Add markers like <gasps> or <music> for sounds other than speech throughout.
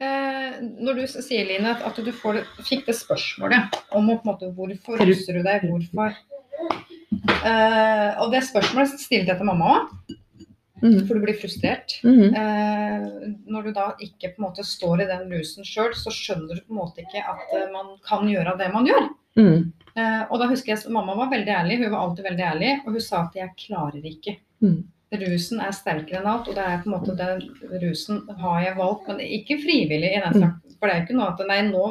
Eh, når du sier, Line, at, at du får, fikk det spørsmålet om på en måte, hvorfor russer du deg, hvorfor eh, Og det spørsmålet stilte jeg til mamma òg, Mm. for du blir frustrert. Mhm. Eh, når du da ikke på en måte står i den rusen sjøl, så skjønner du på en måte ikke at eh, man kan gjøre det man gjør. Mm. Eh, og da husker jeg at Mamma var veldig ærlig, hun var alltid veldig ærlig, og hun sa at jeg klarer ikke. Mm. Rusen er sterkere enn alt, og det er på en måte den rusen har jeg valgt, men ikke frivillig. i den slags, For det er jo ikke noe at nei, nå,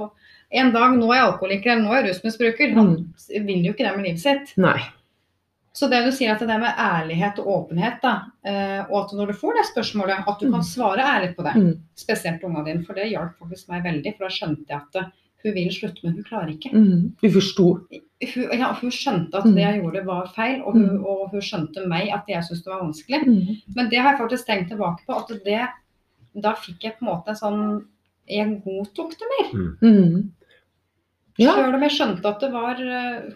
en dag nå er jeg alkoholiker eller nå er jeg rusmisbruker. Han vil jo ikke det med livet sitt. Nei. Så det du sier at det er med ærlighet og åpenhet, da, eh, og at når du får det spørsmålet, at du kan svare ærlig på det. Mm. Spesielt ungene dine, for det hjalp faktisk meg veldig. For da skjønte jeg at hun vil slutte, men hun klarer ikke. Mm. Hun forsto. Hun, ja, hun skjønte at det jeg gjorde var feil, og hun, og hun skjønte meg at jeg syntes det var vanskelig. Mm. Men det har jeg faktisk tenkt tilbake på, at det, da fikk jeg på en måte en sånn Jeg godtok det mer. Mm. Ja. Sjøl om jeg skjønte at det var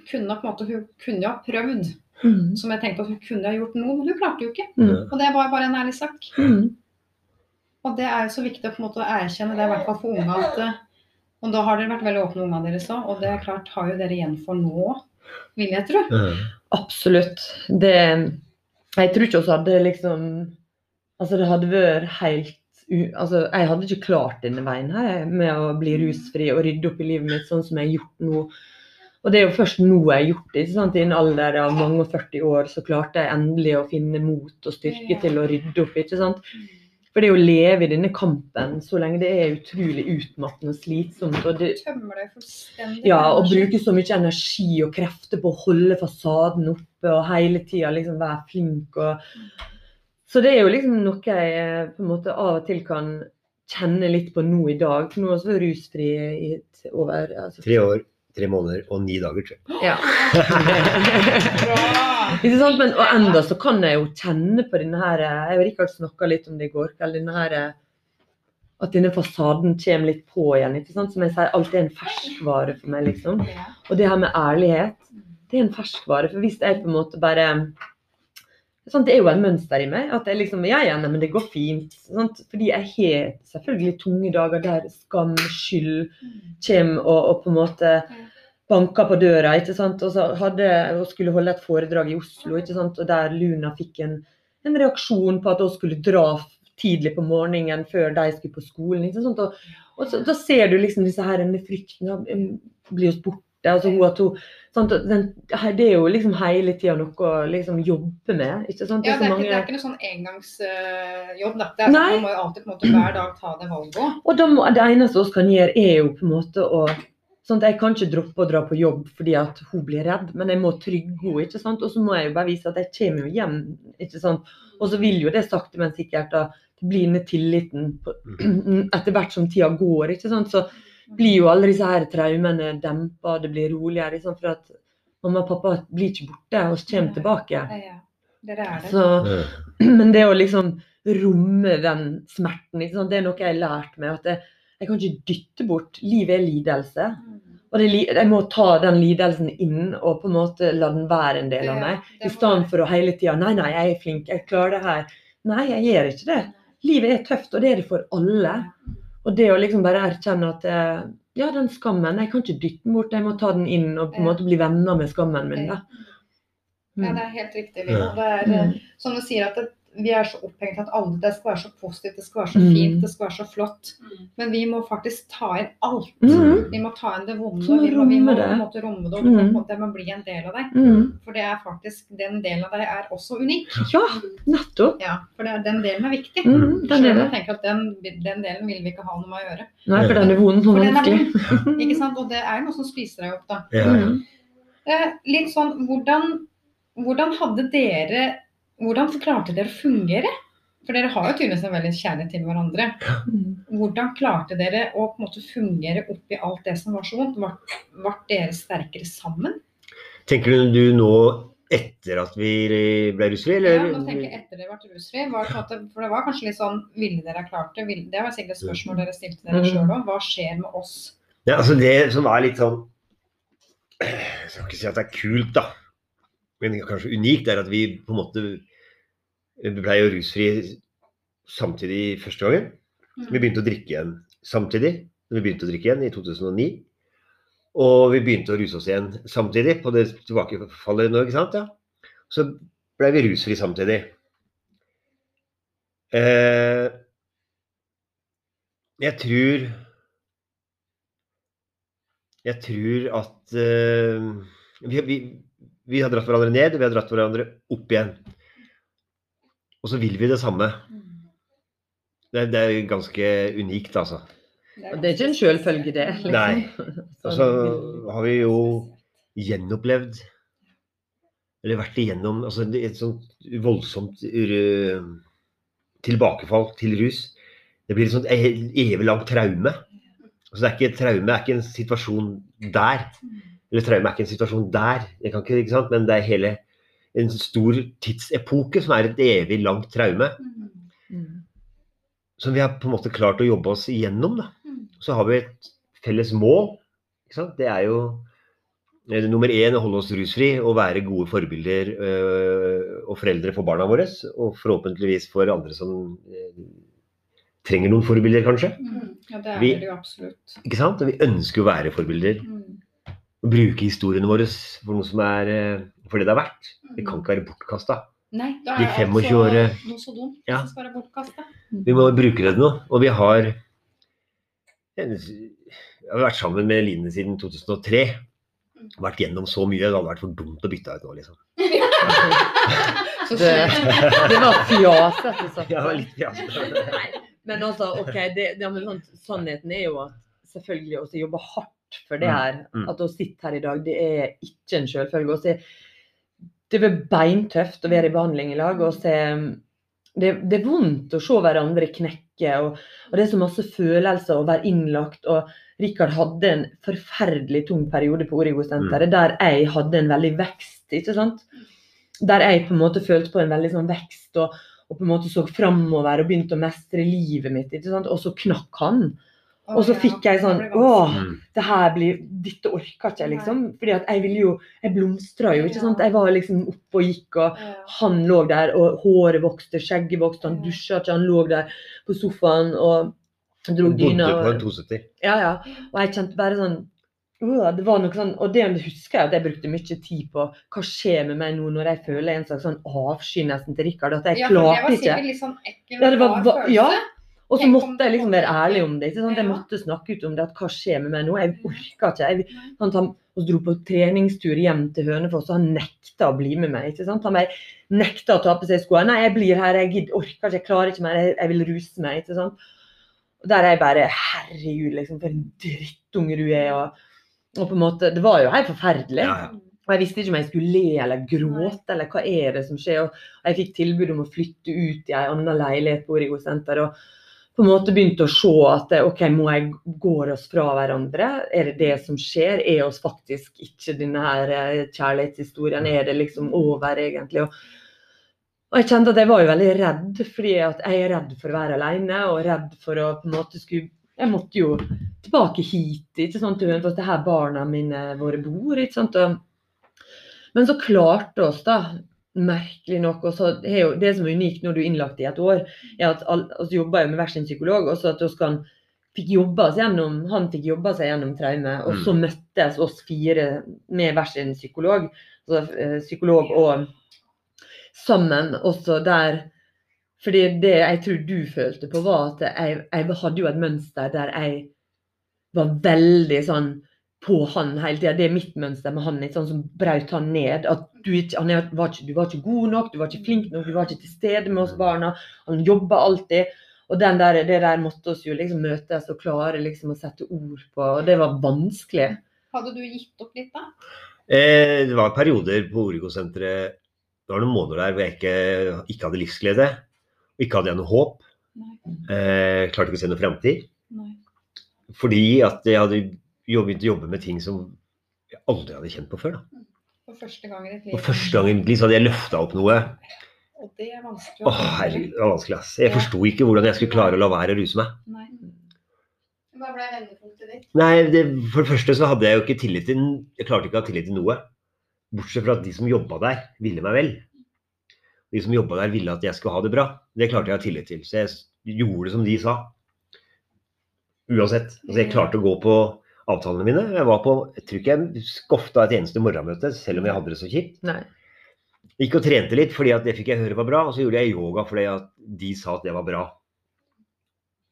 kunne på en måte, Hun kunne jo ha prøvd, Mm. som jeg tenkte at hun kunne ha gjort noe, men hun klarte jo ikke. Mm. Og det var bare en ærlig sak. Mm. Og det er jo så viktig å på en måte erkjenne det, i hvert fall for unge, at Og da har dere vært veldig åpne, ungene deres òg. Og det er klart har jo dere igjen for nå, vil jeg tro. Absolutt. Det Jeg tror ikke vi hadde liksom Altså, det hadde vært helt u... Altså, jeg hadde ikke klart denne veien her med å bli rusfri og rydde opp i livet mitt sånn som jeg har gjort nå. Og det er jo først nå jeg har gjort det. ikke sant? I en alder av mange og 40 år så klarte jeg endelig å finne mot og styrke til å rydde opp. ikke sant? For det å leve i denne kampen så lenge det er utrolig utmattende og slitsomt og det, ja, Å bruke så mye energi og krefter på å holde fasaden oppe og hele tida liksom være flink. Og... Så det er jo liksom noe jeg eh, på en måte av og til kan kjenne litt på nå i dag. For nå har vi vært rusfri i over altså, Tre år, tre måneder og ni dager, tror jeg. <gasps> Ja. Ikke sant? Men, og enda så kan jeg jo kjenne på denne her eh, Jeg og Rikard snakka litt om det i går kveld. Denne her, eh, at denne fasaden kommer litt på igjen. ikke sant? Som jeg sier, alt er en ferskvare for meg, liksom. Og det her med ærlighet, det er en ferskvare. For hvis jeg på en måte bare sånn, Det er jo et mønster i meg. At jeg liksom Ja, ja, men det går fint. Sånn, Fordi jeg har selvfølgelig tunge dager der skam, skyld kommer og, og på en måte banker på døra. ikke sant? Og så hadde og skulle holde et foredrag i Oslo, ikke sant? og der Luna fikk en, en reaksjon på at hun skulle dra tidlig på morgenen før de skulle på skolen. ikke sant? Og, og så, da ser du liksom disse her, med frykten blir oss borte. Altså hun at hun, sant? Den, det er jo liksom hele tida noe å liksom jobbe med. ikke sant? Ja, det, er mange... det er ikke noe sånn engangsjobb. Uh, Det er, man må jo alltid på en måte hver dag ta det valget. Og må, det eneste vi kan gjøre, er jo på en måte å sånn Jeg kan ikke droppe å dra på jobb fordi at hun blir redd, men jeg må trygge henne. ikke sant? Og så må jeg jo bare vise at jeg kommer jo hjem. ikke sant? Og så vil jo det sakte, men sikkert da bli ned tilliten på, <clears throat> etter hvert som tida går. ikke sant? Så blir jo alle disse her traumene dempa, det blir roligere. Liksom. For at mamma og pappa blir ikke borte, og kommer tilbake. Det. Er det. Så, <clears throat> men det å liksom romme den smerten, liksom, det er noe jeg har lært meg. at jeg, jeg kan ikke dytte bort. Livet er lidelse. Mm. Og det, jeg må ta den lidelsen inn og på en måte la den være en del av meg. I stedet for å hele tida Nei, nei, jeg er flink, jeg klarer det her. Nei, jeg gjør ikke det. Livet er tøft, og det er det for alle. Og det å liksom bare erkjenne at eh, ja, den skammen, jeg kan ikke dytte den bort, jeg må ta den inn og på en måte bli venner med skammen min. da. Ja, det er helt riktig. Det er, eh, Mm. som du sier, at det, vi er så opphengt at alle, det skal være så positivt, det skal være så Mm. fint, det skal være så flott. Men vi må faktisk ta inn alt. Mm. Vi må ta inn det vonde. Vi må, vi må måte romme det, og Mm. på en måte det må bli en del av deg. Mm. For det er faktisk, den delen av deg er også unik. Ja, nettopp. Ja, for det er, den delen er viktig. Mm, den det. jeg tenker at den, den delen vil vi ikke ha noe med å gjøre. Nei, for den er vond og For er vanskelig. <laughs> ikke sant? Og det er jo noe som spiser deg opp, da. Ja. Mm. Eh, litt sånn, hvordan, hvordan hadde dere Hvordan klarte dere å fungere For dere har jo tydeligvis en veldig kjærlighet til hverandre. Hvordan klarte dere å på en måte fungere oppi alt det som var så vondt? Ble, ble dere sterkere sammen? Tenker du du nå etter at vi ble rusfri, eller? Ja, nå tenker jeg etter dere ble rusfri. Var det på en måte, for det var kanskje litt sånn Ville dere ha klart det? Ville, det var sikkert et spørsmål dere stilte dere Mm. sjøl òg. Hva skjer med oss? Ja, altså det som er litt sånn Jeg skal ikke si at det er kult, da. Men kanskje unikt er at vi på en måte ble jo rusfri samtidig første gangen. Vi begynte å drikke igjen samtidig. Vi begynte å drikke igjen i 2009. Og vi begynte å ruse oss igjen samtidig på det tilbakefallet nå, ikke sant? Ja. Så ble vi rusfri samtidig. Eh, jeg tror Jeg tror at eh, vi, vi, vi har dratt hverandre ned, og vi har dratt hverandre opp igjen. Og så vil vi det samme. Det, det er ganske unikt, altså. Det er ikke en sjølfølge, det. Liksom. Nei. <laughs> Og så har vi jo gjenopplevd Eller vært igjennom altså, et sånt voldsomt tilbakefall til rus. Det blir et sånt e- evig langt traume. Altså, det er ikke traume er ikke en situasjon der. Eller traume er ikke en situasjon der, ikke, ikke sant? men det er hele en stor tidsepoke som er et evig langt traume. Mm. Som vi har på en måte klart å jobbe oss igjennom. Da. Så har vi et felles mål. Ikke sant? Det er jo eh, nummer én å holde oss rusfri og være gode forbilder øh, og foreldre for barna våre. Og forhåpentligvis for andre som øh, trenger noen forbilder, kanskje. Ja, det er Vi- det jo absolutt. Ikke sant? Og vi ønsker å være forbilder. Og bruke historiene våre for noe som er øh, for det det er verdt. Det kan ikke være bortkasta. Nei, da De er 25 altså noe så dumt Ja. som skal være bortkasta. Vi må bruke det til noe. Og vi har Jeg har vært sammen med Line siden 2003. Vært gjennom så mye. Det hadde vært for dumt å bytte ut nå, liksom. <laughs> Så Det, det var fjasete sagt. Ja, litt, ja. Nei, Men altså, ok, det, det, men sånn, sannheten er jo at selvfølgelig også jobbe hardt for det Mm, her. mm. At å sitte her i dag, det er ikke en selvfølge. Er- Det er beintøft å være i behandling i lag. og se det, det er vondt å se hverandre knekke. Og, og det er så masse følelser å være innlagt. og Rikard hadde en forferdelig tung periode på Origo-senteret der jeg hadde en veldig vekst. ikke sant? Der jeg på en måte følte på en veldig sånn vekst og, og på en måte så framover og begynte å mestre livet mitt. ikke sant? Og så knakk han. Og så fikk jeg sånn Åh, Mm. det her blir Dette orker ikke jeg, liksom. Fordi at jeg ville jo Jeg blomstra jo, ikke sant. Jeg var liksom oppe og gikk, og han lå der, og håret vokste, skjegget vokste, han dusja ikke, han lå der på sofaen og dro dyna. Bodde på en og- 270. Ja, ja. Og jeg kjente bare sånn «Åh, det var noe sånn, Og det husker jeg at jeg brukte mye tid på. Hva skjer med meg nå når jeg føler en slags sånn avsky nesten til Rikard? At jeg ja, for det var sikkert litt sånn ekkel Ja, det var, rar følelse. ja. Og så måtte jeg liksom være ærlig om det. ikke sant? Jeg måtte snakke ut om det. at Hva skjer med meg nå? Jeg orka ikke. Jeg? Han og dro på treningstur hjem til Hønefoss, og han nekta å bli med meg. ikke sant? Han nekta å ta på seg skoene. Nei, jeg blir her, jeg gidder, orker ikke, jeg klarer ikke mer, jeg, jeg vil ruse meg. ikke sant? Og Der er jeg bare Herregud, liksom, for en drittunge du er. Og, og på en måte, Det var jo helt forferdelig. Ja, ja. Og jeg visste ikke om jeg skulle le eller gråte, eller hva er det som skjer. Og jeg fikk tilbud om å flytte ut i en annen leilighet på Origo senter. Og på en måte begynte å se at OK, må jeg gå oss fra hverandre? Er det det som skjer? Er oss faktisk ikke denne her eh, kjærlighetshistorien? Er det liksom over, egentlig? Og, og jeg kjente at jeg var jo veldig redd, fordi at jeg er redd for å være alene, og redd for å på en måte skulle Jeg måtte jo tilbake hit, ikke sant, til Hønefoss, det er her barna mine våre bor. ikke sant, og men så klarte oss da, merkelig nok. og så er jo Det som er unikt når du er innlagt i et år, er at all, altså jobber jo med hver sin psykolog. og så at oss kan, fikk jobba oss gjennom, Han fikk jobba seg gjennom traume, og så møttes oss fire med hver sin psykolog. Altså, psykolog og sammen også der fordi det jeg tror du følte på, var at jeg, jeg hadde jo et mønster der jeg var veldig sånn på han hele tida. Det er mitt mønster med han. Sånn som brøt han ned. At du, ikke, han var ikke, du var ikke god nok, du var ikke flink nok, du var ikke til stede med oss barna. Han jobba alltid. Og den der, det der måtte oss jo liksom møtes og klare liksom å sette ord på. Og det var vanskelig. Hadde du gitt opp litt, da? Eh, det var perioder på Origo-senteret Det var noen måneder der hvor jeg ikke, ikke hadde livsglede. Og ikke hadde jeg noe håp. Eh, klarte ikke å se noen framtid. Fordi at jeg hadde begynt å jobbe med ting som jeg aldri hadde kjent på før. Da. For første gang i ditt liv. Og første gang egentlig så hadde jeg løfta opp noe. Og det er vanskelig Å, herregud, det var vanskelig. ass. Jeg forsto ikke hvordan jeg skulle klare å la være å ruse meg. Nei. Hva ble vendepunktet ditt? Nei, det, For det første så hadde jeg jo ikke tillit til Jeg klarte ikke å ha tillit til noe. Bortsett fra at de som jobba der, ville meg vel. De som jobba der, ville at jeg skulle ha det bra. Det klarte jeg å ha tillit til. Så jeg gjorde det som de sa. Uansett. Altså, jeg klarte å gå på avtalene mine. Jeg var på, jeg tror ikke jeg skofta et eneste morgenmøte, selv om jeg hadde det så kjipt. Nei. Gikk og trente litt fordi at det fikk jeg høre var bra, og så gjorde jeg yoga fordi at de sa at det var bra.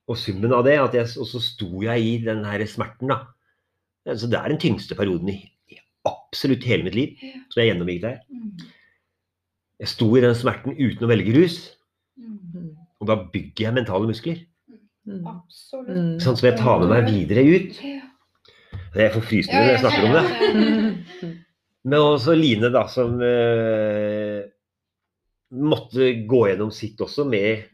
Og summen av det, at jeg, og så sto jeg i den her smerten, da. Så det er den tyngste perioden i, i absolutt hele mitt liv som jeg gjennomgikk der. Mm. Jeg sto i den smerten uten å velge rus, Mm. Og da bygger jeg mentale muskler. Mm. Sånn som jeg tar med meg videre ut. Jeg får frysninger når jeg snakker om det. Mm. <laughs> Men også Line, da, som eh, måtte gå gjennom sitt også med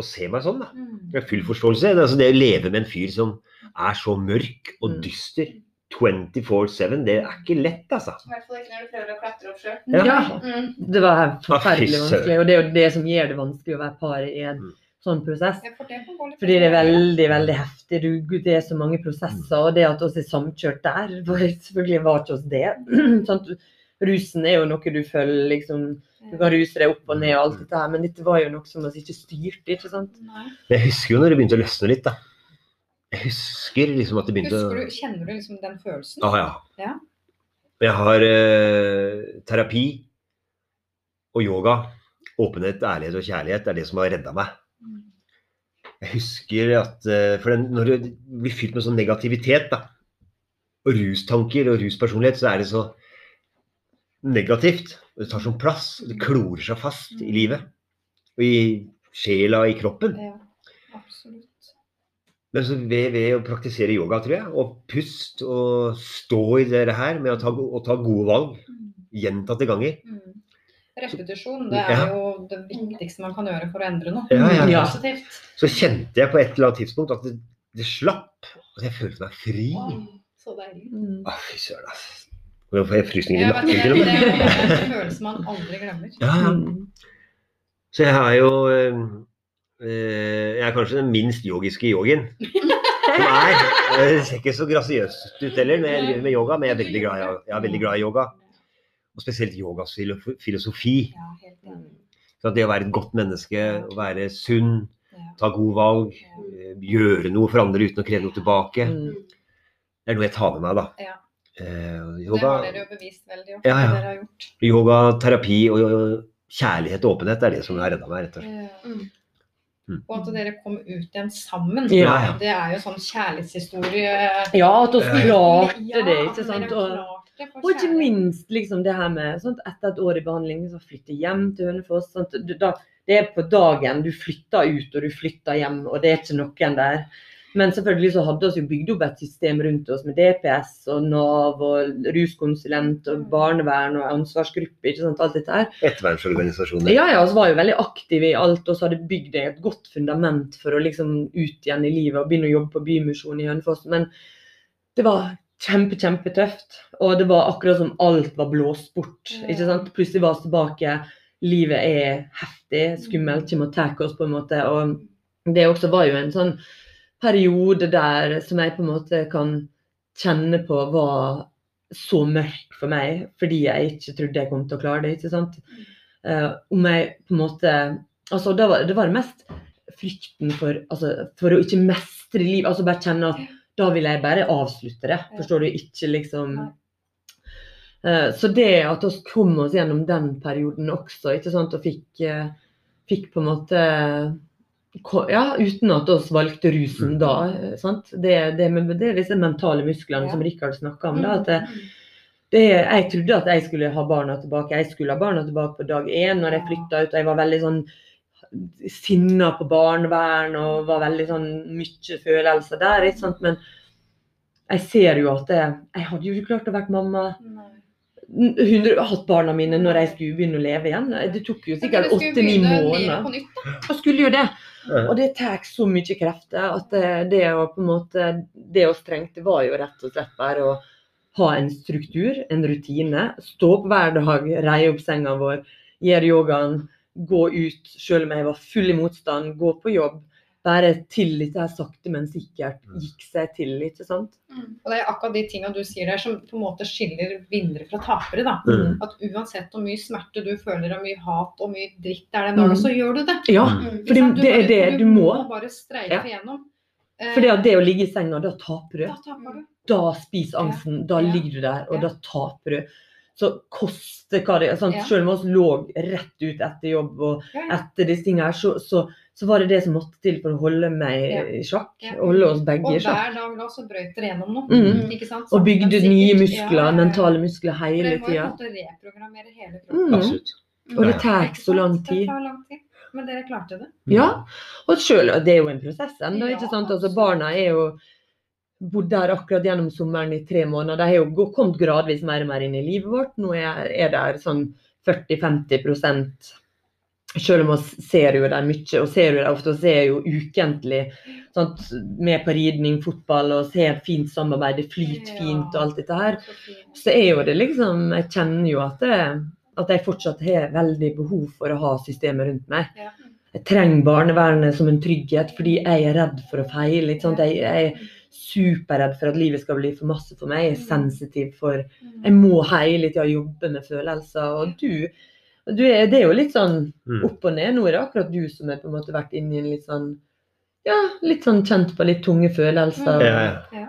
å se meg sånn. da. Mm. Med full forståelse. Det, er altså det å leve med en fyr som er så mørk og Mm. dyster 24-7, det er ikke lett, altså. I hvert fall ikke når du prøver å klatre opp sjøl. Ja. Ja. Mm. Det var forferdelig Ah, søren. vanskelig, og det er jo det som gjør det vanskelig å være par i en Mm. Sånn prosess. Fordi det er veldig veldig heftig. Du, Gud, det er så mange prosesser. Og det at oss er samkjørt der, <laughs> var selvfølgelig var ikke oss det. <clears throat> sånn, rusen er jo noe du føler liksom Du kan ruse deg opp og ned og alt dette her, men dette var jo noe som vi ikke styrte, ikke sant. Nei. Jeg husker jo når det begynte å løsne litt, da. Jeg husker liksom at det begynte Husker du, Kjenner du liksom den følelsen? Ah, ja. Ja. Jeg har eh, terapi og yoga. Åpenhet, ærlighet og kjærlighet er det som har redda meg. Mm. Jeg husker at eh, for den, Når du blir fylt med sånn negativitet da, og rustanker og ruspersonlighet, så er det så negativt. Det tar sånn plass. og Det klorer seg fast i livet. Og i sjela, i kroppen. Ja, absolutt. Men så ved, ved å praktisere yoga, tror jeg, og pust og stå i det her med å ta, å ta gode valg Mm. gjentatte ganger Mm. Repetisjon det er Ja. jo det viktigste man kan gjøre for å endre noe. Ja, ja, ja. Positivt. Så kjente jeg på et eller annet tidspunkt at det, det slapp. Og jeg følte meg fri. Så deilig. Mm. Å, fy søren, altså. Nå får jeg frysninger i nakken til og det med. er en <laughs> følelse man aldri glemmer. Ja, ja. Mm. Så jeg er jo eh, eh, Jeg er kanskje den minst yogiske yogien. Nei. Det ser ikke så grasiøst ut heller når jeg driver med yoga, men jeg er veldig glad i, jeg er veldig glad i yoga. Og spesielt yogas filosofi. Ja. Så det å være et godt menneske, å være sunn, Ja. ta gode valg, eh, gjøre noe for andre uten å kreve noe tilbake, Mm. det er noe jeg tar med meg, da. Ja. Eh, yoga, Det har dere jo bevist veldig ofte. Ja, ja. Dere har gjort. yoga, terapi og, og kjærlighet og åpenhet er det som har redda meg, rett og slett. Ja. Mm. Mm. Og at dere kom ut igjen sammen. Ja, ja. Det er jo sånn kjærlighetshistorie. Ja, at vi klarte det, ikke sant. Og, og ikke minst liksom det her med sant, Etter et år i behandling, så flytte hjem til Hønefoss. Du, da, det er på dagen. Du flytter ut og du flytter hjem, og det er ikke noen der. Men selvfølgelig så hadde vi bygd opp et system rundt oss med DPS og Nav og ruskonsulent og barnevern og ansvarsgruppe. ikke sant, alt dette her. Ettervernsorganisasjoner. Ja, ja, vi var jo veldig aktive i alt, og så hadde bygd et godt fundament for å liksom ut igjen i livet og begynne å jobbe på Bymisjonen i Hønefoss. Men det var kjempe, kjempetøft. Og det var akkurat som alt var blåst bort. ikke sant? Plutselig var vi tilbake. Livet er heftig, skummelt, kommer og tar oss på en måte. Og det også var jo en sånn periode der som jeg på en måte kan kjenne på var så mørk for meg, fordi jeg ikke trodde jeg kom til å klare det. ikke sant? Eh, om jeg på en måte altså det var, Det var mest frykten for, altså, for å ikke mestre livet. altså Bare kjenne at da vil jeg bare avslutte det. Forstår du? Ikke liksom Eh, Så det at vi kom oss gjennom den perioden også, ikke sant, og fikk, eh, fikk på en måte ja, Uten at oss valgte rusen da. eh, sant? Det, det, med, det er disse mentale musklene Ja. som Rikard snakka om. Mm. da, at det, det, jeg trodde at jeg skulle ha barna tilbake. Jeg skulle ha barna tilbake på dag én når jeg flytta ut. og Jeg var veldig sånn sinna på barnevern og var veldig sånn mye følelser der. ikke sant? Men jeg ser jo at jeg, jeg hadde jo ikke klart å være mamma. hun 100, hatt barna mine når jeg skulle begynne å leve igjen. Det tok jo sikkert åtte-ni måneder. Jeg skulle jo det. Og det tar så mye krefter at det, det å på en måte Det å strengte var jo rett og slett bare å ha en struktur, en rutine. Stå opp hver dag, reie opp senga vår, gjøre yogaen, gå ut selv om jeg var full i motstand, gå på jobb. Bare til er sakte, men sikkert gikk seg til, ikke sant? Og det er akkurat de tinga du sier der som på en måte skiller vinnere fra tapere. da. Mm. At uansett hvor mye smerte du føler, og mye hat og mye dritt det er den dagen, Mm. så gjør du det. Ja, Mm. Mm. for det, det er det du må. bare streife Ja. igjennom. Eh, For det det å ligge i senga, da taper du. Da taper du. da spiser angsten, da ligger du der, og Ja. da taper du. Så koste hva det er. sant? Ja. Selv om vi lå rett ut etter jobb og Ja, ja. etter disse tingene her, så, så, så var det det som måtte til for å holde meg Ja. i sjakk. Ja. Holde oss begge Og i sjakk. hver dag da så brøyt dere gjennom noe. Mm. Ikke sant? Og bygde nye muskler, Ja, ja, ja. mentale muskler hele hele Dere må jo tida. reprogrammere hele kroppen. Mm. Absolutt. Og det tar Ikke så lang tid. Det tar lang tid. Men dere klarte det. Ja. Og selv, det er jo en prosess ennå, Ja, ikke sant. Altså, barna er jo bodd der akkurat gjennom sommeren i tre måneder. De har jo kommet gradvis mer og mer inn i livet vårt. Nå er, er det sånn 40-50 Selv om vi ser jo dem mye, og ser jo dem ofte, og ser jo ukentlig sant? med på ridning, fotball, og ser fint samarbeid, det flyter fint og alt dette her. Så er jo det liksom Jeg kjenner jo at, det, at jeg fortsatt har veldig behov for å ha systemet rundt meg. Ja. Jeg trenger barnevernet som en trygghet fordi jeg er redd for å feile. Ikke sant? Jeg, jeg er superredd for at livet skal bli for masse for meg. Jeg er sensitiv for Jeg må hele tida jobbe med følelser. Og du, du er, Det er jo litt sånn Mm. opp og ned. Nå er det akkurat du som har på en måte vært inni i en litt sånn Ja, litt sånn kjent på litt tunge følelser. Ja.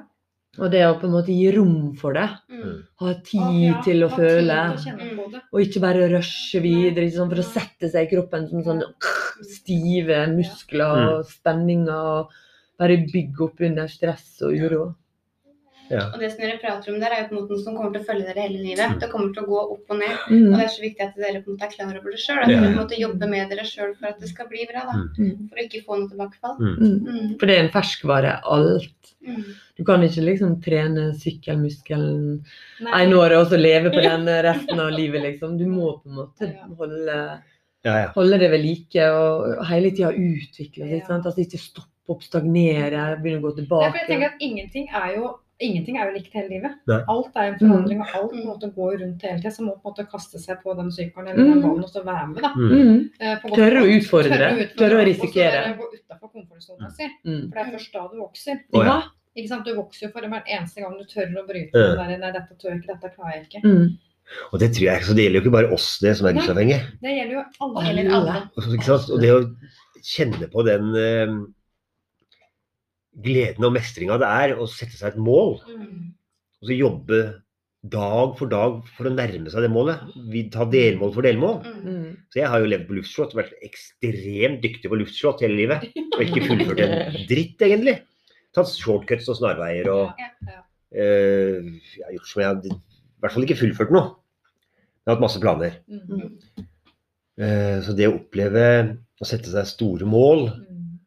Og det å på en måte gi rom for det. Mm. Ha tid ja, til å ha føle. Å. Og ikke bare rushe videre liksom, for å sette seg i kroppen som sånn stive muskler Mm. og spenninger. og Bare bygge opp under stress og uro. Ja. Og det som dere prater om der, er jo på en måte noe som kommer til å følge dere hele livet. Det kommer til å gå opp og ned. Og Mm. det er så viktig at dere på en måte er klar over det sjøl. At dere på en måte jobber med dere sjøl for at det skal bli bra. da. Mm. For å ikke få noe tilbakefall. Mm. Mm. Mm. For det er en ferskvare, alt. Mm. Du kan ikke liksom trene sykkelmuskelen Nei. en år og så leve på den resten av livet, liksom. Du må på en måte holde, Ja, ja. holde det ved like og hele tida utvikle ikke sant? Altså ikke stoppe opp, stagnere, begynne å gå tilbake. Nei, for jeg tenker at ingenting er jo Ingenting er jo likt hele livet. Nei. Alt er en forandring, og alt på en måte går rundt hele tida. Så man må på en måte kaste seg på den sykkelen eller den Mm. ballen og så være med. da. Mm. Mm. Eh, Tørre å utfordre. Tørre å, å Og så gå utafor komfortsona si. Mm. For det er først da du vokser. Oh, ja. Ikke sant? Du vokser jo for hver eneste gang du tør å bryte Ja. den der Nei, dette tør jeg ikke, dette klarer jeg ikke. Mm. Og det tror jeg ikke, så det gjelder jo ikke bare oss det som er rusavhengige. Det gjelder jo alle. Eller alle. Og så- ikke sant? Og det å kjenne på den eh, gleden og mestringa det er å sette seg et mål, og så jobbe dag for dag for å nærme seg det målet. Vi tar delmål for delmål. Mm. Så jeg har jo levd på luftslott, vært ekstremt dyktig på luftslott hele livet. Og ikke fullført en dritt, egentlig. Tatt shortcuts og snarveier og Ja, ja. eh, Jeg har gjort som jeg I hvert fall ikke fullført noe. Jeg har hatt masse planer. Mm. Uh, så det å oppleve å sette seg store mål, Mm.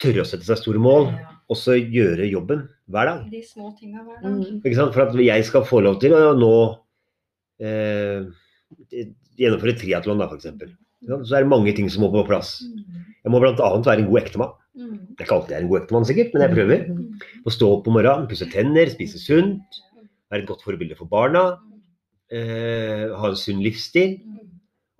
tørre å sette seg store mål, Ja. Og så gjøre jobben hver dag. De små tinga hver dag. Mm. Ikke sant? For at jeg skal få lov til å nå eh, gjennomføre triatlon, da, f.eks. Så er det mange ting som må på plass. Mm. Jeg må bl.a. være en god ektemann. Mm. Det er ikke alltid jeg er en god ektemann, sikkert, men jeg prøver. Mm. Å stå opp om morgenen, pusse tenner, spise sunt, være et godt forbilde for barna, eh, ha en sunn livsstil. Mm.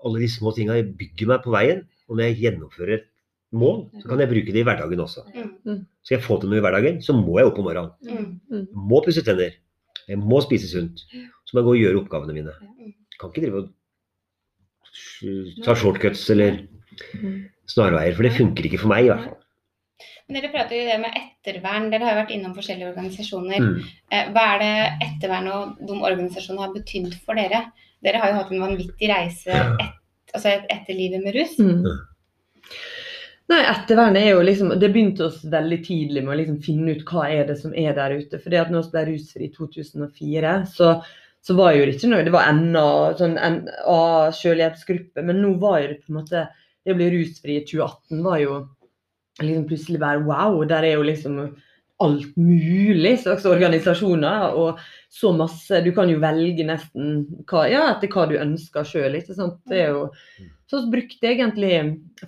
Alle de små tinga bygger meg på veien. Og når jeg gjennomfører et mål, så kan jeg bruke det i hverdagen også. Mm. Skal jeg få til noe i hverdagen, så må jeg opp om morgenen. Mm. Jeg må pusse tenner. Jeg må spise sunt. Så må jeg gå og gjøre oppgavene mine. Mm. Jeg kan ikke drive og ta shortcuts eller Mm. snarveier, for det funker ikke for meg i hvert fall. Men Dere prater jo det med ettervern. Dere har jo vært innom forskjellige organisasjoner. Mm. Eh, Hva er det ettervern og de organisasjonene har betydd for dere? Dere har jo hatt en vanvittig reise et, altså etter livet med rus. Mm. Nei, ettervernet er jo liksom Det begynte oss veldig tidlig med å liksom finne ut hva er det som er der ute. For det at når vi ble rusfri i 2004, så, så var jo det ikke noe Det var ennå sånn A-selvhjelpsgruppe, men nå var jo det på en måte Det å bli rusfri i 2018 var jo liksom plutselig bare wow. Der er jo liksom alt mulig slags organisasjoner. Og så masse Du kan jo velge nesten hva, ja, etter hva du ønsker sjøl. Det er jo så vi brukte egentlig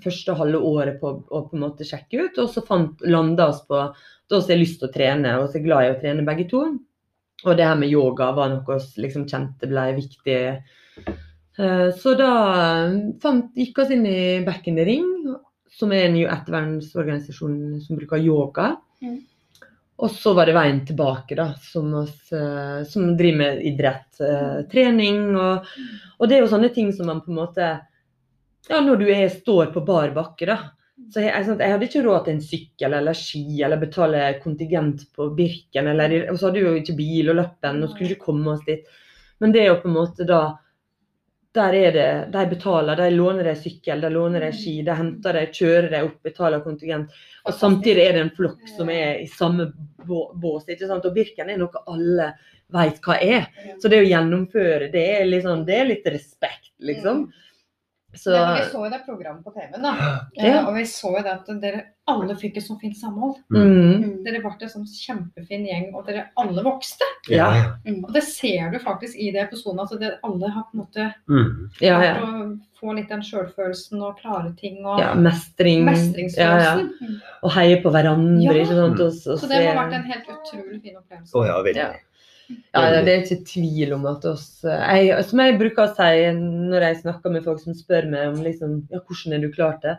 første halve året på å på en måte sjekke ut, og så fant, landa oss på at vi har lyst til å trene, og så er glad i å trene begge to. Og det her med yoga var noe vi liksom kjente ble viktig. Eh, Så da fant, gikk vi inn i Back in the Ring, som er en jo ettervernsorganisasjon som bruker yoga. Mm. Og så var det veien tilbake, da, som, oss, eh, som driver med idrett, eh, trening og, og det er jo sånne ting som man på en måte Ja, når du er, står på bar bakke, da. Så jeg, jeg, jeg hadde ikke råd til en sykkel eller ski eller betale kontingent på Birken. Eller, og så hadde vi jo ikke bil og lappen og skulle ikke komme oss dit. Men det er jo på en måte da Der er det De betaler, de låner deg sykkel, de låner deg ski, de henter deg, kjører deg opp, betaler kontingent. Og samtidig er det en flokk som er i samme bås. ikke sant? Og Birken er noe alle vet hva er. Så det å gjennomføre det er, liksom, det er litt respekt, liksom. Så Ja, vi så jo det programmet på TV-en, da. <gasps> Ja. Eh, Og vi så jo det at dere alle fikk et så fint samhold. mm, Dere ble en sånn kjempefin gjeng, og dere alle vokste. Ja, Mm. Og det ser du faktisk i de episodene, at dere alle har på en måte Mm. ja, ja. Få litt den sjølfølelsen og klare ting og ja, mestring. Ja, ja. mestringsfølelsen. Mm. Og heie på hverandre. Ja. ikke sant? Og, og Så det må ha vært en helt utrolig fin opplevelse. Oh, ja, veldig. Ja. Ja, det er ikke tvil om at oss jeg, Som jeg bruker å si når jeg snakker med folk som spør meg om liksom, ja, hvordan er du klart det.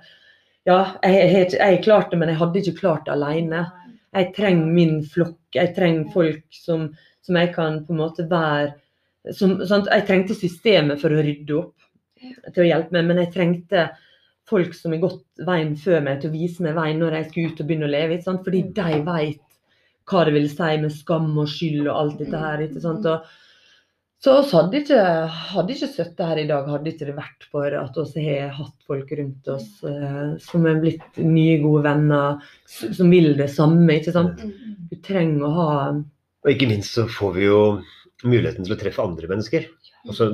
Ja, jeg, jeg, jeg har klart det, men jeg hadde ikke klart det alene. Jeg trenger min flokk. Jeg trenger folk som, som jeg kan på en måte være som, sant? Jeg trengte systemet for å rydde opp, til å hjelpe meg, men jeg trengte folk som har gått veien før meg, til å vise meg veien når jeg skulle ut og begynne å leve. Ikke sant? Fordi de vet hva det vil si med skam og skyld og alt dette her. ikke sant? Og, så oss hadde ikke, hadde ikke sittet her i dag, hadde ikke det vært for at vi har hatt folk rundt oss eh, som er blitt nye, gode venner, som vil det samme. ikke sant? Mm. Du trenger å ha Og ikke minst så får vi jo muligheten til å treffe andre mennesker. Altså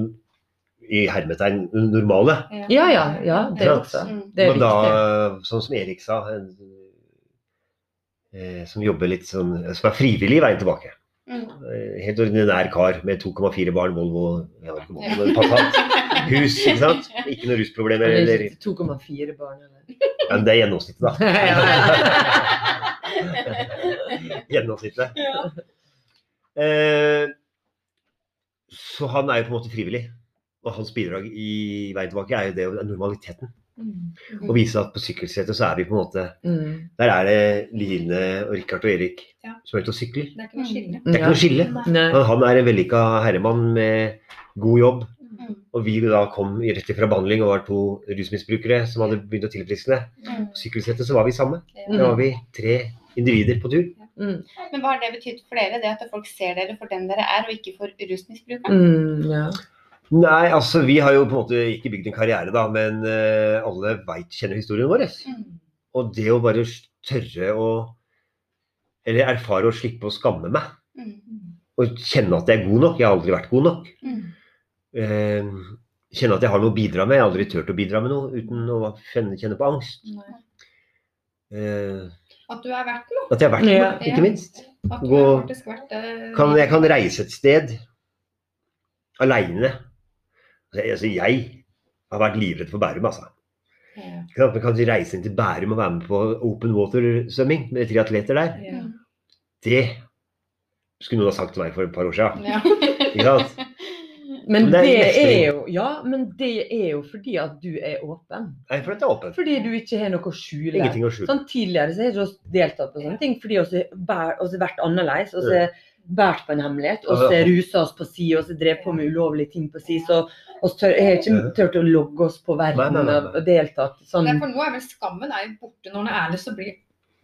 i hermetegn normale. Ja, ja, ja, det Ja. også. Mm. Det er Men da, sånn som Erik sa, eh, som jobber litt sånn, som er frivillig i veien tilbake. Mm. Eh, Helt ordinær kar med 2,4 barn, Volvo, jeg ikke Volvo, men Passat. <laughs> Hus, ikke sant? Ikke noe rusproblemer. Men det er Eller, ikke 2,4 barn. Eller? ja, men det er gjennomsnittet, da. <laughs> Ja. <laughs> Gjennomsnittet. Eh, så han er jo på en måte frivillig. Og hans bidrag i veien tilbake er jo det er normaliteten. Mm. Vise at på sykkelsetet så er vi på en måte Mm. Der er det Line og Richard og Erik Ja. som er ute og sykler. Det er ikke noe skille. Det er ikke noe skille. Men Han er en vellykka herremann med god jobb. Mm. Og vi da kom rett fra behandling og var to rusmisbrukere som hadde begynt å tilfriskne. Mm. På sykkelsetet så var vi samme. Da var vi tre individer på tur. Mm. Men hva har det betydd for dere, det at folk ser dere for den dere er, og ikke for rusmisbrukeren? Mm, ja. Nei, altså vi har jo på en måte ikke bygd en karriere, da, men uh, alle vet, kjenner historien vår. Mm. Og det å bare tørre å Eller erfare å slippe å skamme meg. Mm. Og kjenne at jeg er god nok. Jeg har aldri vært god nok. Mm. Uh, kjenne at jeg har noe å bidra med. Jeg har aldri turt å bidra med noe uten å kjenne, kjenne på angst. Nei. Eh, At du er verdt noe. at jeg har vært Ja. noe, ikke minst. At du Gå- er faktisk verdt. Kan, jeg kan reise et sted aleine. Altså, jeg har vært livredd for Bærum, altså. Ja. Man kan reise inn til Bærum og være med på open water-svømming med tre atleter der. Ja. Det skulle noen ha sagt til meg for et par år siden. Ja. Ikke sant? Men Men det det er jo Ja, men det er jo fordi at du er åpen. Nei, for dette er åpen. Fordi du ikke har noe å skjule. Ingenting å skjule. Sånn, tidligere så har vi deltatt på sånne ting fordi vi har vært annerledes. Og så båret på en hemmelighet. Og så rusa oss på si, og så drev på med ulovlige ting på si. Så vi har ikke turt å logge oss på verden Nei, nei, nei, nei. og deltatt. Sånn. Nei, for nå er vel skammen er jo borte. Når den er ærlig, så blir,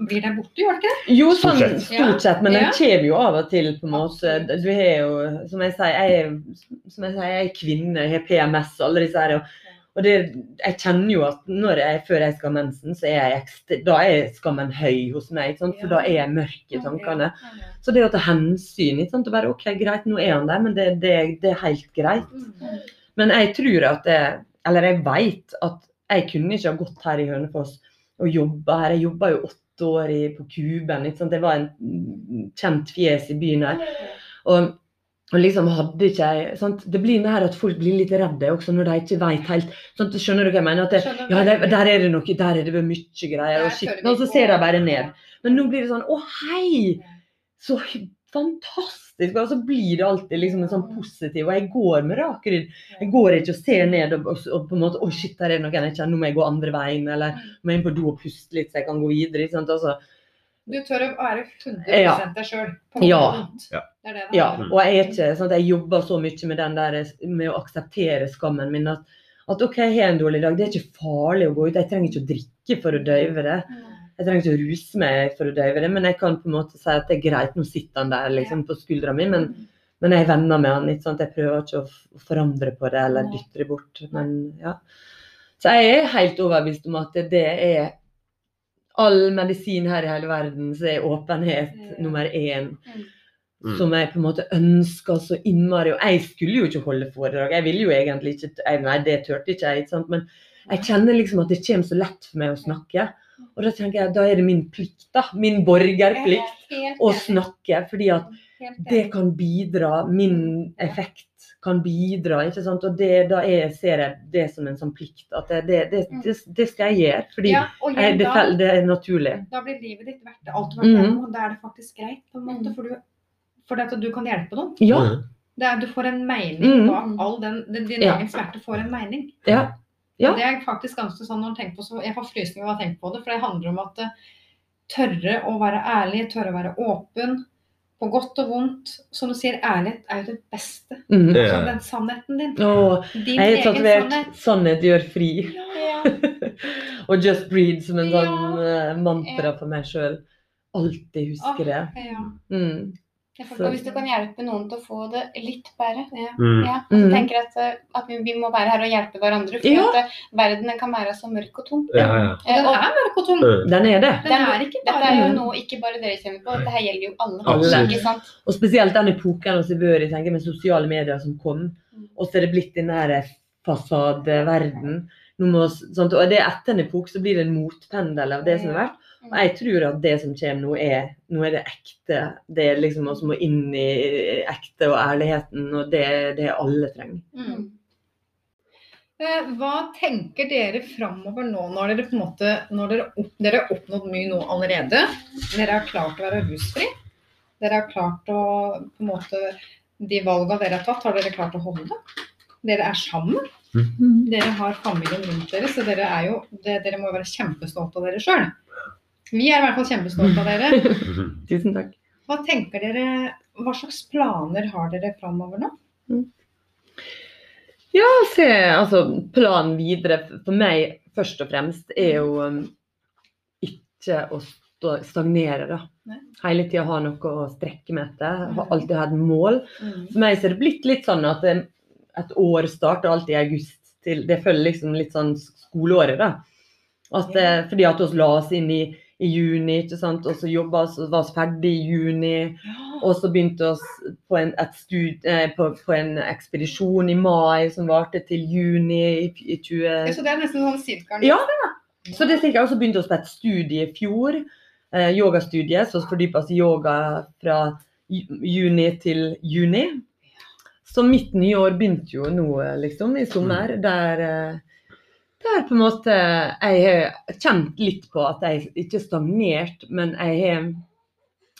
blir den borte, gjør den ikke det? Jo, Stort sånn sett. stort sett, men den Ja. kommer jo av og til, på en måte. Du har jo, som jeg sier, jeg, er- som jeg sier, jeg er kvinne, jeg har PMS og alle disse her. Og, og det, jeg kjenner jo at når jeg, før jeg skal ha mensen, så er jeg da er skammen høy hos meg, for da er jeg mørk i tankene. Så det å ta hensyn, ikke sant? og bare OK, greit, nå er han der, men det, det, det er helt greit. Mm. Men jeg tror at det, eller jeg vet at jeg kunne ikke ha gått her i Hønefoss og jobba her. Jeg jobba jo åtte år i, på Kuben. Ikke sant? Det var en kjent fjes i byen her. Og, og liksom hadde ikke jeg sant? Det blir mer at folk blir litt redde også når de ikke vet helt sant? Skjønner du hva jeg mener? At det, ja, det, der er det noe, der er det mye greier. Og, Der shit, og så ser de bare ned. Men nå blir det sånn Å, hei! Så fantastisk! Og så blir det alltid liksom en sånn positiv Og jeg går med rak rygg. Jeg går ikke og ser ned og, og, og på en måte Å, shit, der er det noe jeg kjenner, Nå må jeg gå andre veien. Eller må jeg inn på do og puste litt så jeg kan gå videre. Sant? Altså, Du tør å være 100 Ja. deg sjøl. Ja. Ja. Det det det Ja, og jeg er ikke sånn at jeg jobber så mye med den der med å akseptere skammen min. At, at OK, jeg har en dårlig dag. Det er ikke farlig å gå ut. Jeg trenger ikke å drikke for å døyve det. Jeg trenger ikke å ruse meg for å døyve det, men jeg kan på en måte si at det er greit. Nå sitter han der liksom på skuldra mi, men, men jeg er venner med han. Ikke sant? Jeg prøver ikke å forandre på det eller dytte det bort. Men ja. Så jeg er helt overbevist om at det er all medisin her i hele verden, så er åpenhet mm. nummer én Mm. som jeg på en måte ønska så innmari. Og jeg skulle jo ikke holde foredrag. Jeg ville jo egentlig ikke jeg, Nei, det turte ikke jeg. ikke sant? Men jeg kjenner liksom at det kommer så lett for meg å snakke. Og da tenker jeg da er det min plikt, da. Min borgerplikt å snakke. Fordi at det kan bidra. Min effekt kan bidra. ikke sant? Og det, da er, ser jeg det som en sånn plikt. At det, det, det, det, det skal jeg gjøre. Fordi ja, jeg, det, da, det er naturlig. da blir livet ditt verdt alt du har vært Mhm. og da er det faktisk greit. på en måte, Mm. For, du, for det at du kan hjelpe noen. Ja. Mm. Det er, du får en mening Mhm. bak all den, den Din Ja. egen smerte får en mening. ja. Ja. Det er faktisk ganske sånn når tenker på så Jeg får frysninger av å tenke på det, for det handler om at eh, tørre å være ærlig, tørre å være åpen. På godt og vondt. Som du sier, ærlighet er jo det beste. Mm. Ja. Altså den sannheten din. Oh, Din jeg har egen tatovert sannhet. 'sannhet gjør fri'. Ja. <laughs> og 'just breathe' som en Ja. sånn eh, mantra for meg sjøl. Alltid husker det. Ja. Mm. Jeg Og hvis du kan hjelpe noen til å få det litt bedre Ja. Mm. ja, så Mm. tenker jeg at, eh, at vi, vi må være her og hjelpe hverandre. For Ja. at eh, verden kan være så mørk og tung. Ja, ja. Og den er mørk og tung. Mm. Den er det. Den er ikke dette er jo noe ikke bare dere kjenner på, dette her gjelder jo alle. Sant? Og spesielt den epoken vi bør i, tenker med sosiale medier som kom. Mm. Og så er det blitt denne her fasadeverden. Nå må, sant? Og det er etter en epoke så blir det en motpendel av det som har vært. Og jeg tror at det som kommer nå, er, nå er det ekte. Det er liksom oss må inn i ekte og ærligheten, og det er det alle trenger. Mm. Eh, Hva tenker dere framover nå, når dere på en måte når dere, opp, dere har oppnådd mye nå allerede? Dere har klart å være rusfri. Dere har klart å på en måte De valgene dere har tatt, har dere klart å holde. Dere er sammen. Dere har familien rundt dere, så dere er jo det, Dere må jo være kjempestolte av dere sjøl. Vi er i hvert fall kjempestolte av dere. Mm. <laughs> Tusen takk. Hva tenker dere Hva slags planer har dere framover nå? Ja, se, altså planen videre for meg først og fremst er jo um, ikke å stagnere, da. Nei. Hele tida ha noe å strekke meg etter. Har alltid hatt mål. mål. For meg så er det blitt litt sånn at um, et år starter alltid i august. Til, det følger liksom litt sånn skoleåret, da. At, Ja. eh, fordi at vi la oss inn i, i juni, ikke sant? og så jobba vi og var vi ferdig i juni. Og så begynte vi på en, eh, på, på en ekspedisjon i mai som varte til juni i, i 20... Så det er nesten sånn cirka? Ja. Så det tenker og så begynte vi på et studie i fjor. Eh, yogastudie, så vi fordypa oss i yoga fra juni til juni. Så mitt nye år begynte jo nå, eh, liksom, i sommer, der eh, der på en måte jeg har kjent litt på at jeg ikke er stagnert, men jeg har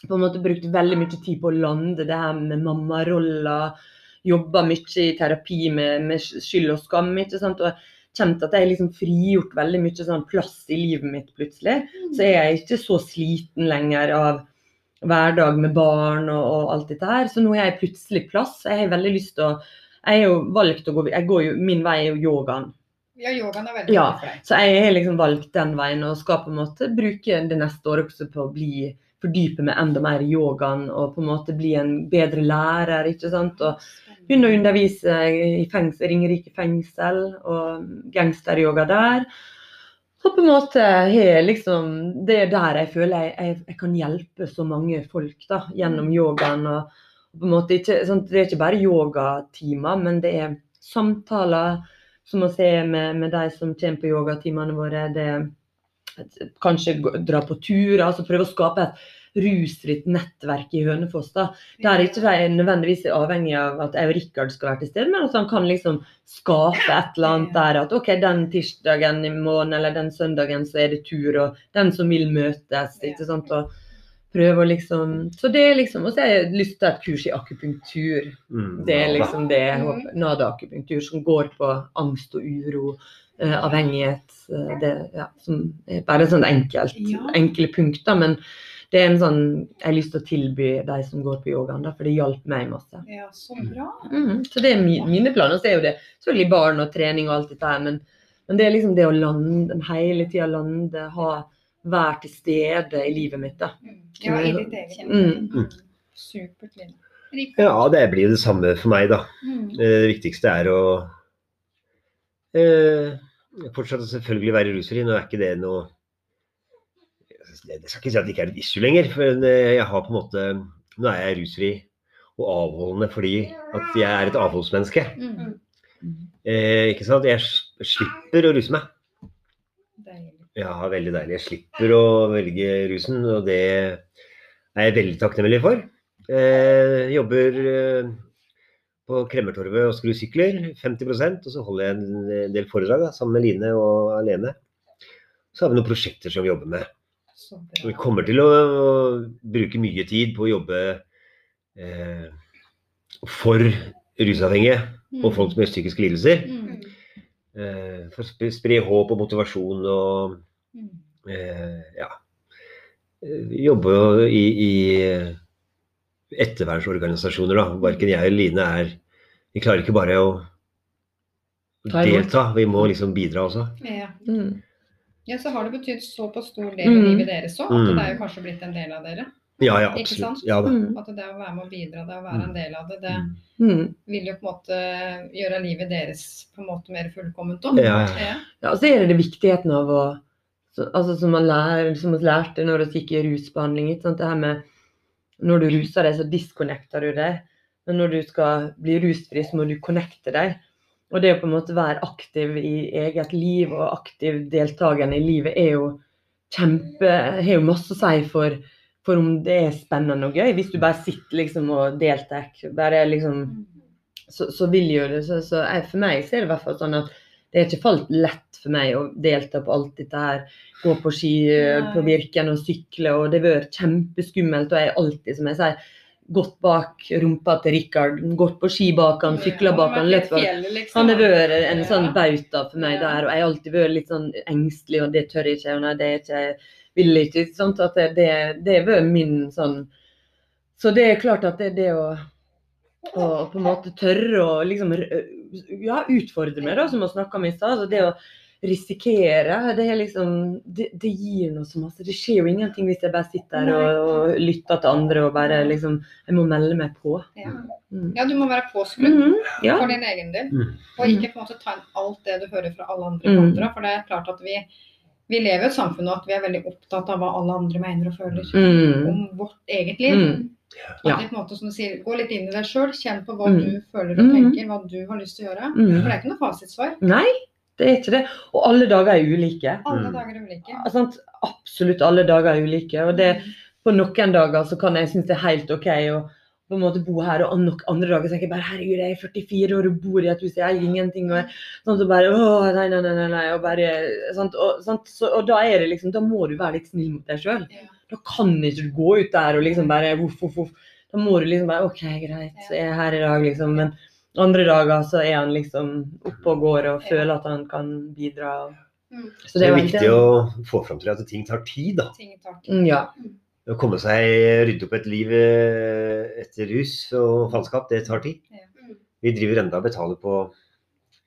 på en måte brukt veldig mye tid på å lande det her med mammaroller. Jobba mye i terapi med, med skyld og skam. ikke sant? Og kjent at jeg har liksom frigjort veldig mye sånn plass i livet mitt plutselig. Så er jeg ikke så sliten lenger av hverdag med barn og, og alt dette her. Så nå har jeg plutselig plass. Jeg har veldig lyst til å Jeg har jo valgt å gå jeg går jo, Min vei er jo yogaen. Ja, yogaen er veldig Ja. for deg. Så jeg har liksom valgt den veien og skal på en måte bruke det neste året også på å bli fordype meg enda mer i yogaen og på en måte bli en bedre lærer. ikke sant? Og begynne å undervise i fengsel, Ringerike fengsel og gangsteryoga der. Så på en måte har liksom Det er der jeg føler jeg, jeg, jeg kan hjelpe så mange folk da, gjennom yogaen. og, og på en måte ikke, sant? Det er ikke bare yogatimer, men det er samtaler som å se med, med de som kommer på yogatimene våre. Det kanskje dra på tur, altså prøve å skape et rusfritt nettverk i Hønefoss. da, Der ikke de nødvendigvis er avhengig av at jeg og Rikard skal være til stede, men at han kan liksom skape et eller annet der at OK, den tirsdagen i måneden eller den søndagen så er det tur, og den som vil møtes. ikke sant, og prøve å liksom Så det er liksom Og så har jeg lyst til et kurs i akupunktur. Mm, Det er liksom det jeg håper. Nada-akupunktur som går på angst og uro, eh, avhengighet. eh, det, ja, som er bare sånn enkelt, Ja. enkle punkter. Men det er en sånn jeg har lyst til å tilby de som går på yogaen, da, for det hjalp meg masse. Ja, så bra. Mm, Så det er mi, mine planer. Så er jo det selvfølgelig barn og trening og alt dette her, men, men det er liksom det å lande, hele tida lande, ha være til stede i livet mitt, da. Ja, i ditt eget Mm. Mm. Supert. Rikard? Ja, det blir jo det samme for meg, da. Mm. Eh, Det viktigste er å eh, fortsatt selvfølgelig være rusfri. Nå er ikke det noe Jeg skal ikke si at det ikke er et issue lenger, for eh, jeg har på en måte Nå er jeg rusfri og avholdende fordi at jeg er et avholdsmenneske. Mm. Eh, ikke sant? Jeg slipper å ruse meg. Deilig. Ja, veldig deilig. Jeg slipper å velge rusen, og det er jeg veldig takknemlig for. Eh, jobber eh, på Kremmertorvet og skrur sykler, 50% og så holder jeg en del foredrag da, sammen med Line og Alene. Så har vi noen prosjekter som vi jobber med. Så Vi kommer til å bruke mye tid på å jobbe eh, for rusavhengige og folk med psykiske lidelser. Mm. Eh, for å spre håp og motivasjon og Mm. Ja, Jobber jo i, i ettervernsorganisasjoner. da. Verken jeg eller Line er Vi klarer ikke bare å delta, vi må liksom bidra også. Ja. Mm. ja, så har det betydd såpass stor del av Mm. livet deres òg, at Mm. det er jo kanskje blitt en del av dere. Ja, ja, absolutt. Ja, da. Mm. At det å være med å bidra, det å være en del av det, det Mm. Mm. vil jo på en måte gjøre livet deres på en måte mer fullkomment òg. Ja, ja. Ja. Ja, og så er det det viktigheten av å så, altså, som, man lærer, som vi lærte når vi gikk i rusbehandling. Ikke sant? Det her med Når du ruser deg, så disconnecter du deg. Men når du skal bli rusfri, så må du connecte deg. Og det å på en måte være aktiv i eget liv og aktiv deltakende i livet er jo kjempe Har jo masse å si for, for om det er spennende og gøy. Hvis du bare sitter liksom og deltar, bare liksom så, så vil jo det så, så jeg, For meg så er det i hvert fall sånn at det er ikke falt lett for meg å delta på alt dette her. Gå på ski eh, på. Birken og sykle, og det har vært kjempeskummelt. Og jeg er alltid, som jeg sier, gått bak rumpa til Rikard. Gått på ski bak han, sykla bak han, liksom. han har vært en sånn bauta for meg der, og jeg har alltid vært litt sånn engstelig, og det tør jeg ikke, og nei, det er ikke, vil jeg ikke, sant, at det, det, det har vært min sånn, så det er klart at det, det å, å på en måte tørre å liksom, ja, utfordre meg da, som vi snakka om i stad, altså det å risikere, det er liksom, det, det gir noe så masse, det skjer jo ingenting hvis jeg bare sitter her og, og lytter til andre, og bare liksom, jeg må melde meg på. Ja. Mm. ja, du må være påskrudd Mhm, ja. for din egen del. Mm. Og ikke på en måte ta inn alt det du hører fra alle andre Mm. kontra. For det er klart at vi, vi lever i et samfunn nå at vi er veldig opptatt av hva alle andre mener og føler Mm. om vårt eget liv. Mm. Ja. At det på en måte, som du sier, Gå litt inn i deg sjøl, kjenn på hva Mm. du føler og Mm. tenker, hva du har lyst til å gjøre. Mm. For det er ikke noe fasitsvar. Nei, det er ikke det. Og alle dager er ulike. Alle Mm. dager er ulike. Ja, Sant? Absolutt alle dager er ulike. Og det, på noen dager så kan jeg synes det er helt OK å på en måte bo her, og nok andre dager tenker jeg bare herregud, jeg er 44 år og bor i et hus, jeg eier ingenting. og sånt, og bare, åh, nei, nei, nei, nei, nei, og bare, sant, og, sant, så, og da er det liksom, da må du være litt snill mot deg sjøl. Ja. Da kan ikke du gå ut der og liksom bare voff, voff, voff. Da må du liksom bare OK, greit, så er jeg her i dag, liksom. Men andre dager så er han liksom oppe og går og føler at han kan bidra. Mm. Så Det er viktig å få fram til at ting tar tid. da. Ting tar tid. Mm, Ja. Å komme seg rydde opp et liv eh, etter rus og faenskap, det tar tid. Vi driver enda og betaler på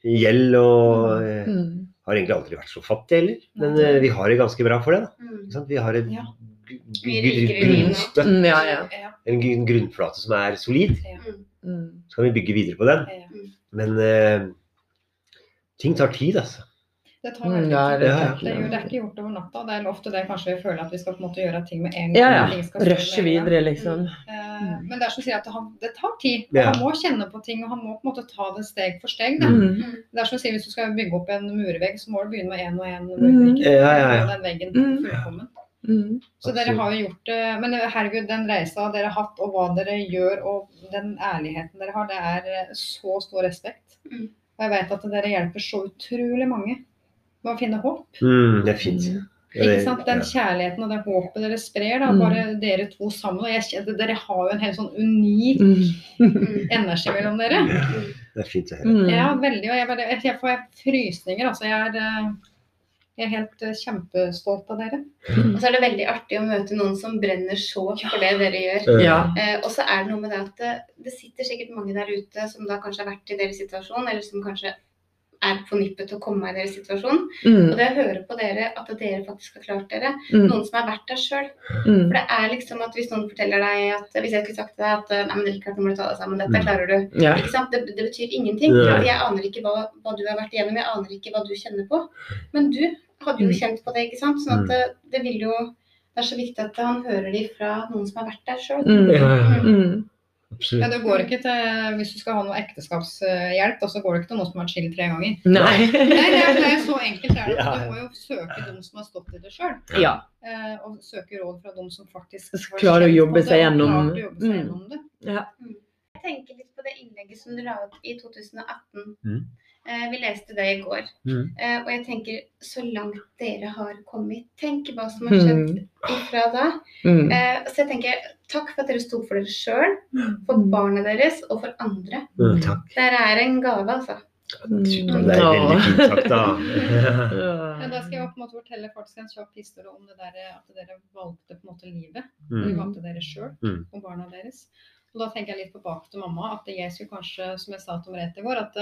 gjeld og eh, Mm. har egentlig aldri vært så fattige heller. Men eh, vi har det ganske bra for det. da. Mm. Ikke sant? Vi har Ja. livet. grunnstøtt, Mm, ja, ja. En grunnflate som er solid. Mm. Så kan vi bygge videre på den. Ja. Men uh, ting tar tid, altså. Det tar Mm, veldig ja, tid. det Ja, er ja. Det, det er ikke gjort over natta. Det er ofte det kanskje vi føler at vi skal på en måte gjøre ting med en Ja, ja. Skje Rushe gang. videre, liksom. Eh, men det er som sier at han, det tar tid. Ja. Han må kjenne på ting, og han må på en måte ta det steg for steg. Da. Mm. Det er som sier, Hvis du skal bygge opp en murvegg, så må du begynne med én og én Mm. murvegg. Ja, ja, ja. Den veggen Mm. fullkommen. Mm. Så dere har jo gjort det. Men herregud, den reisa dere har hatt, og hva dere gjør, og den ærligheten dere har, det er eh, så stor respekt. Mm. Og jeg vet at dere hjelper så utrolig mange med å finne håp. Mm, det er fint. Ikke sant? Den kjærligheten og det håpet dere sprer, da, Mm. bare dere to sammen. Og jeg, kjenner- dere har jo en helt sånn unik Mm. <laughs> energi mellom dere. Det er fint å høre. Mm. Ja, veldig. Og jeg, bare, jeg, jeg får frysninger, altså. Jeg er, eh, jeg er helt eh, kjempestolt av dere. Og så er det veldig artig å møte noen som brenner så for det dere gjør. Ja. Eh, og så er det noe med det at det, det sitter sikkert mange der ute som da kanskje har vært i deres situasjon, eller som kanskje er på nippet til å komme i deres situasjon. Mm. Og det å høre på dere, at dere faktisk har klart dere, Mm. noen som har vært der sjøl. Mm. For det er liksom at hvis noen forteller deg at Hvis jeg skulle sagt til deg at nei, men Rikard, nå må du ta deg sammen, dette Mm. klarer du. Ja. Ikke sant? Det, det betyr ingenting. Nei. Jeg aner ikke hva, hva du har vært igjennom, jeg aner ikke hva du kjenner på. Men du hadde jo Mm. kjent på det, ikke sant. Sånn at Mm. det, det vil jo Det er så viktig at han hører de fra noen som har vært der sjøl. Mm. Ja, Mm. Absolutt. du går ikke til, Hvis du skal ha noe ekteskapshjelp, så går det ikke til noen som har vært skilt tre ganger. Nei. Nei, det er, det er så enkelt er det. Ja. Du må jo søke dem som har stått i det sjøl. Ja. Eh, og søke råd fra dem som faktisk har klarer å jobbe det, seg gjennom- klart jobbe seg Mm. gjennom det. Ja. Jeg tenker litt på det innlegget som du la ut i 2018. Mm. Eh, vi leste det i går. Mm. Eh, og jeg tenker, så langt dere har kommet Tenk hva som har skjedd Mm. ifra da. Mm. Eh, så jeg tenker, takk for at dere sto for dere sjøl, for Mm. barna deres og for andre. Mm. Dere er en gave, altså. Mm. Det er veldig fint sagt, da. <laughs> ja, da skal jeg på en måte fortelle faktisk en kjapp historie om det der, at dere valgte på en måte livet. Dere Mm. valgte dere sjøl Mm. og barna deres. Og da tenker jeg litt på bak til mamma, at jeg skulle kanskje, som jeg sa til Merete i går, at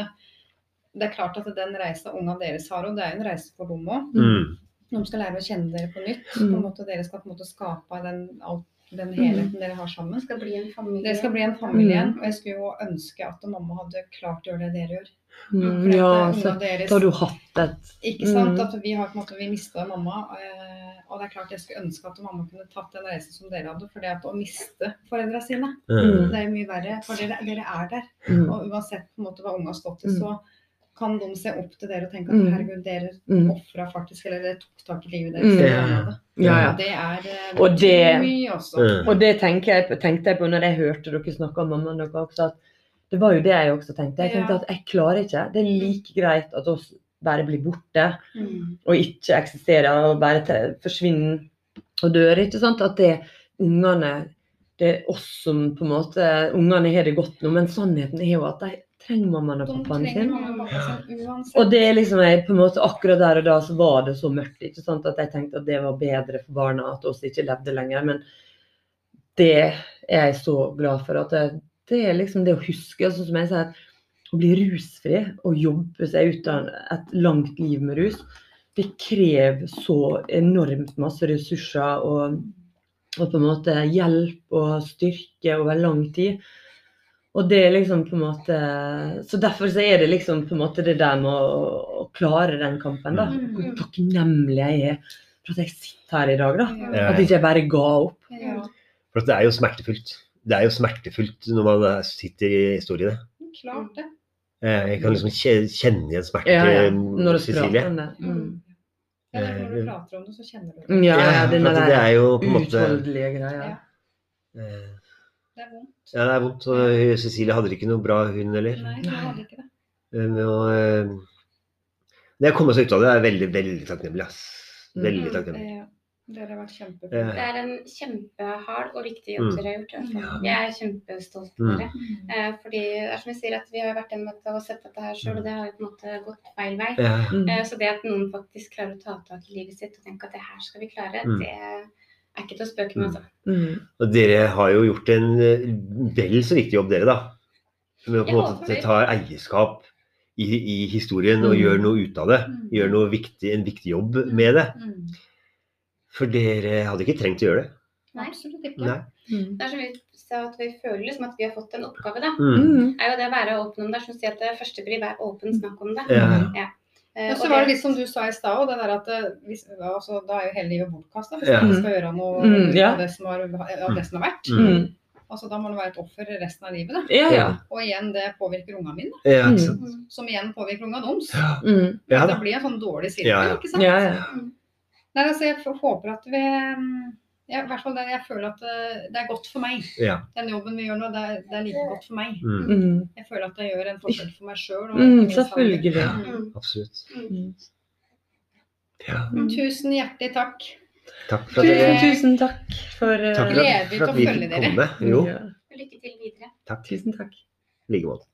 det, er klart at den reisa unga deres har, og det er jo en reise for dem òg. Mm. De skal lære å kjenne dere på nytt. Mm. På en måte, dere skal på en måte skape den, alt, den helheten dere har sammen. Det skal bli en familie. Dere skal bli en familie igjen. Mm. Og jeg skulle jo ønske at mamma hadde klart å gjøre det dere gjør. Mm. Ja, eh, så deres, da har du hatt et ikke sant? Mm. At vi har på en måte, vi mista mamma. Eh, og det er klart jeg skulle ønske at mamma kunne tatt den reisen som dere hadde. For det at å miste foreldra sine, Mm. det er mye verre. For dere, dere er der. mm. Og uansett på en måte hva unga har stått i, Mm. så kan de se opp til dere og tenke at Mm. herregud, dere Mm. ofra faktisk, eller dere tok tak i livet deres. Mm. Ja. Ja, det er eh, Og det- mye også. Og det tenkte jeg, tenkte jeg på når jeg hørte dere snakke om mammaen deres også, at det var jo det jeg også tenkte. Jeg tenkte Ja. at jeg klarer ikke. Det er like greit at oss bare blir borte Mm. og ikke eksisterer og bare forsvinner og dør. ikke sant? At det ungene Det er oss som på en måte Ungene har det godt nå, men sannheten er jo at de trenger mammaen og pappaen sin. og pappa sin. Og det er liksom jeg, på en måte akkurat der og da så var det så mørkt ikke sant? at jeg tenkte at det var bedre for barna at oss ikke levde lenger. Men det er jeg så glad for. at det, det er liksom det å huske. Altså, som jeg sier, å bli rusfri og jobbe seg ut av et langt liv med rus, det krever så enormt masse ressurser og, og på en måte hjelp og styrke over lang tid. Og det er liksom på en måte Så derfor så er det liksom på en måte det der med å, å klare den kampen, da. Mm. Hvor takknemlig jeg er for at jeg sitter her i dag, da. Ja. At ikke jeg bare ga opp. Ja, For at det er jo smertefullt. Det er jo smertefullt når man eh, sitter i står i det. klart det. Eh, Jeg kan liksom kjenne igjen smerte Ja, ja. Når du Cecilie. prater om det. Mm. Ja, er når du prater om det, så kjenner du det. Mm, Ja, ja, Ja, at det er jo på en måte utholdelige greia. Ja. Det er vondt. Ja, det er vondt. Og Cecilie hadde ikke noe bra, hun heller. Nei, hun hadde ikke det. Men å, eh, komme seg ut av det er veldig, veldig takknemlig. ass. Mm. Veldig takknemlig. Mm, det, har vært kjempeflinke. Ja. Det er en kjempehard og viktig jobb Mm. dere har gjort. i. Ja. Jeg er kjempestolt av Mm. dere. Eh, fordi det er som jeg sier at Vi har vært en måte å sett dette her sjøl, og det har på en måte gått feil vei. Ja. Mm. Eh, så det at noen faktisk klarer å ta tak i livet sitt og tenke at det her skal vi klare, Mm. det er ikke til å spøke med. altså. Mm. Og dere har jo gjort en eh, vel så viktig jobb, dere, da. Med å på en måte ta eierskap i, i historien og Mm. gjøre noe ut av det. Mm. Gjøre noe viktig, en viktig jobb med det. Mm. For dere hadde ikke trengt å gjøre det. Nei. Absolutt ikke. Nei. Mm. Det er som vi sa at vi føler liksom at vi har fått en oppgave. da. Mm. Mm. er jo det å være åpen om det. Som sier at det første blir er åpen, snakk om det. Ja. Eh, Men og så var det litt som du sa i stad, òg, det der at eh, hvis, altså, da er jo hele livet bortkasta hvis Ja. man ikke skal gjøre noe Mm, ja. av, det som har, av det som har vært. Mm. Mm. Altså, da må du være et offer resten av livet. Da. Ja, ja. Og igjen, det påvirker ungene mine. Ja, Mm. som igjen påvirker ungene deres. Ja, Mm. ja det blir en sånn dårlig sirkel, Ja, ja. ikke sant? Ja, ja. Nei, altså, jeg håper at vi mm, ja, i hvert fall det, Jeg føler at det, det er godt for meg. Ja. Den jobben vi gjør nå, det er, det er like godt for meg. Mm. Mm. Jeg føler at jeg gjør en forskjell for meg sjøl. Mm, selvfølgelig. Ja, Absolutt. Mm. Ja. Tusen hjertelig takk. Takk for at Tusen, dere tusen takk for uh, Takk for Gleder at, for at vi fikk komme. Jo, ja. Lykke til videre. takk. Tusen takk. I like måte.